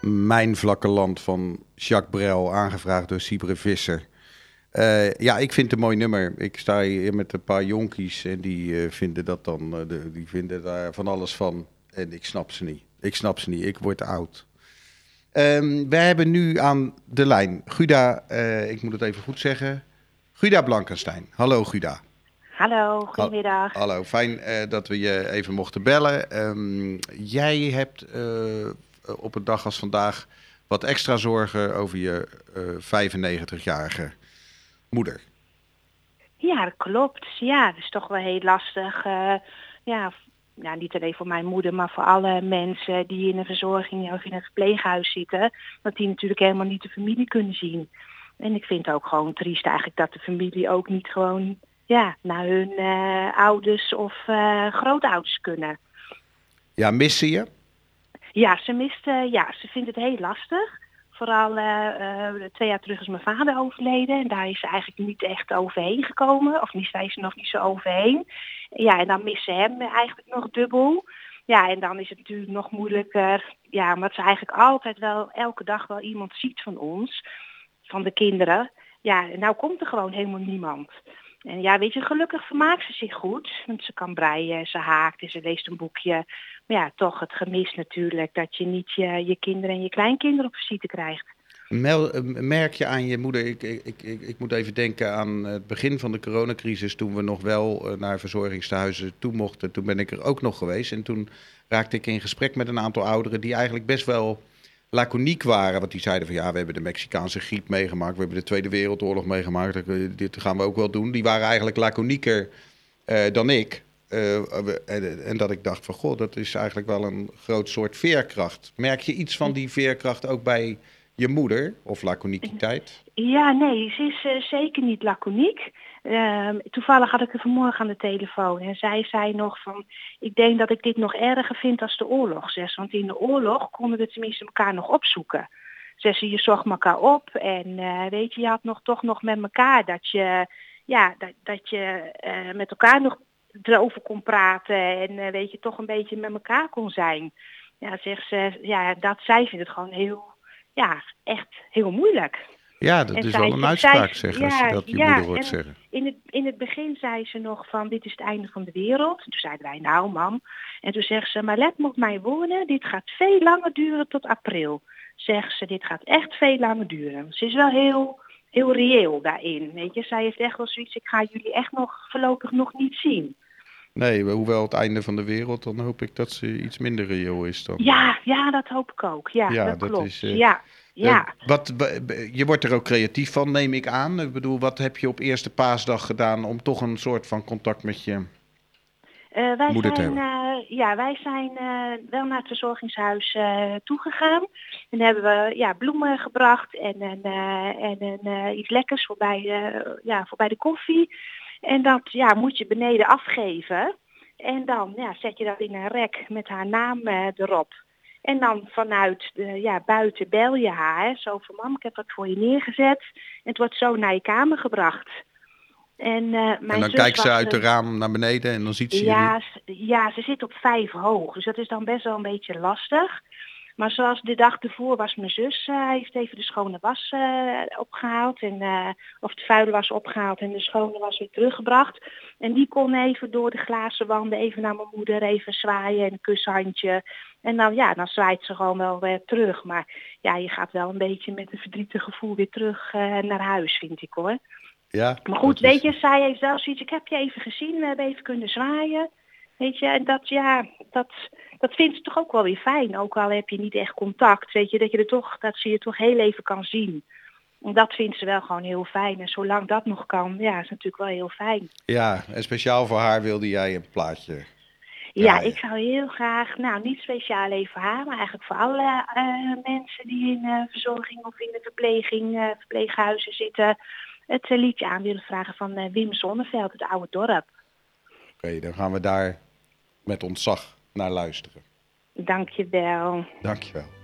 Mijn Vlakke Land van Jacques Brel, aangevraagd door Sibre Visser. Uh, ja, ik vind het een mooi nummer. Ik sta hier met een paar jonkies en die uh, vinden dat dan, uh, de, die vinden daar van alles van. En ik snap ze niet. Ik snap ze niet. Ik word oud. Um, we hebben nu aan de lijn Guda, ik moet het even goed zeggen, Guda Blankenstein. Hallo Guda. Hallo, goedemiddag. Ha hallo, fijn dat we je even mochten bellen. Um, jij hebt op een dag als vandaag wat extra zorgen over je 95-jarige moeder. Ja, dat klopt. Ja, dat is toch wel heel lastig. Uh, ja, ja, niet alleen voor mijn moeder, maar voor alle mensen die in een verzorging of in een verpleeghuis zitten, dat die natuurlijk helemaal niet de familie kunnen zien. En ik vind het ook gewoon triest eigenlijk dat de familie ook niet gewoon ja, naar hun uh, ouders of uh, grootouders kunnen. Ja, missen je? Ja, ze mist, ja, ze vindt het heel lastig. Vooral uh, twee jaar terug is mijn vader overleden. En daar is ze eigenlijk niet echt overheen gekomen. Of niet, is ze nog niet zo overheen. Ja, en dan missen ze hem eigenlijk nog dubbel. Ja, en dan is het natuurlijk nog moeilijker. Ja, omdat ze eigenlijk altijd wel elke dag wel iemand ziet van ons. Van de kinderen. Ja, en nou komt er gewoon helemaal niemand. En ja, weet je, gelukkig vermaakt ze zich goed. Want ze kan breien, ze haakt en ze leest een boekje. Maar ja, toch het gemis natuurlijk dat je niet je, je kinderen en je kleinkinderen op visite krijgt. Eh, merk je aan je moeder, ik, ik, ik, ik moet even denken aan het begin van de coronacrisis, toen we nog wel eh, naar verzorgingstehuizen toe mochten. Toen ben ik er ook nog geweest en toen raakte ik in gesprek met een aantal ouderen die eigenlijk best wel laconiek waren. Want die zeiden van ja, we hebben de Mexicaanse griep meegemaakt, we hebben de Tweede Wereldoorlog meegemaakt, dit gaan we ook wel doen. Die waren eigenlijk laconieker uh, dan ik. Uh, en, en, dat ik dacht van goh, dat is eigenlijk wel een groot soort veerkracht. Merk je iets van die veerkracht ook bij je moeder of laconiekiteit? Ja, nee, ze is uh, zeker niet laconiek. Uh, toevallig had ik er vanmorgen aan de telefoon en zij zei nog van, ik denk dat ik dit nog erger vind als de oorlog, zes. Want in de oorlog konden we tenminste elkaar nog opzoeken. Zes, je zocht elkaar op en uh, weet je, je had nog toch nog met elkaar dat je, ja, dat, dat je uh, met elkaar nog erover kon praten en weet je, toch een beetje met elkaar kon zijn. Ja, zegt ze, ja, dat zij vindt het gewoon heel, ja, echt heel moeilijk. Ja, dat is wel een uitspraak, zeg, ja, als je dat je ja, moeder hoort zeggen. In het, in het begin zei ze nog van, dit is het einde van de wereld. Toen zeiden wij, nou mam. En toen zegt ze, maar let me op mijn woorden, dit gaat veel langer duren tot april. Zegt ze, dit gaat echt veel langer duren. Ze is wel heel, heel reëel daarin. Weet je, zij heeft echt wel zoiets, ik ga jullie echt nog voorlopig nog niet zien. Nee, hoewel het einde van de wereld, dan hoop ik dat ze iets minder reëel is dan. Ja, ja dat hoop ik ook. Ja, ja dat, dat klopt. Is, uh, ja. Ja. Uh, wat, je wordt er ook creatief van, neem ik aan. Ik bedoel, wat heb je op eerste paasdag gedaan om toch een soort van contact met je uh, wij moeder zijn, te hebben? Ja, wij zijn wel naar het verzorgingshuis toegegaan. En hebben we ja, bloemen gebracht en, en, en iets lekkers voorbij, ja, voorbij de koffie. En dat ja, moet je beneden afgeven. En dan ja, zet je dat in een rek met haar naam erop. En dan vanuit de, ja, buiten bel je haar. Zo van mam, ik heb dat voor je neergezet. En het wordt zo naar je kamer gebracht. En, uh, mijn en dan kijkt ze uit de raam naar beneden en dan ziet ze ja, Ja, ze zit op vijf hoog. Dus dat is dan best wel een beetje lastig. Maar zoals de dag ervoor was mijn zus, uh, heeft even de schone was uh, opgehaald. En, uh, of de vuile was opgehaald en de schone was weer teruggebracht. En die kon even door de glazen wanden even naar mijn moeder even zwaaien en een kushandje. En dan, ja, dan zwaait ze gewoon wel weer terug. Maar ja, je gaat wel een beetje met een verdrietig gevoel weer terug naar huis, vind ik hoor. Ja, maar goed, weet je, zij heeft wel zoiets, ik heb je even gezien, we hebben even kunnen zwaaien. Weet je, en dat, ja, dat, dat vindt ze toch ook wel weer fijn. Ook al heb je niet echt contact, weet je, dat je er toch, dat ze je toch heel even kan zien. En dat vindt ze wel gewoon heel fijn. En zolang dat nog kan, ja, is natuurlijk wel heel fijn. Ja, en speciaal voor haar wilde jij een plaatje. Ja, ik zou heel graag, nou niet speciaal even voor haar, maar eigenlijk voor alle uh, mensen die in uh, verzorging of in de verpleging, uh, verpleeghuizen zitten, het liedje aan willen vragen van Wim Zonneveld, het oude dorp. Oké, dan gaan we daar met ontzag naar luisteren. Dank je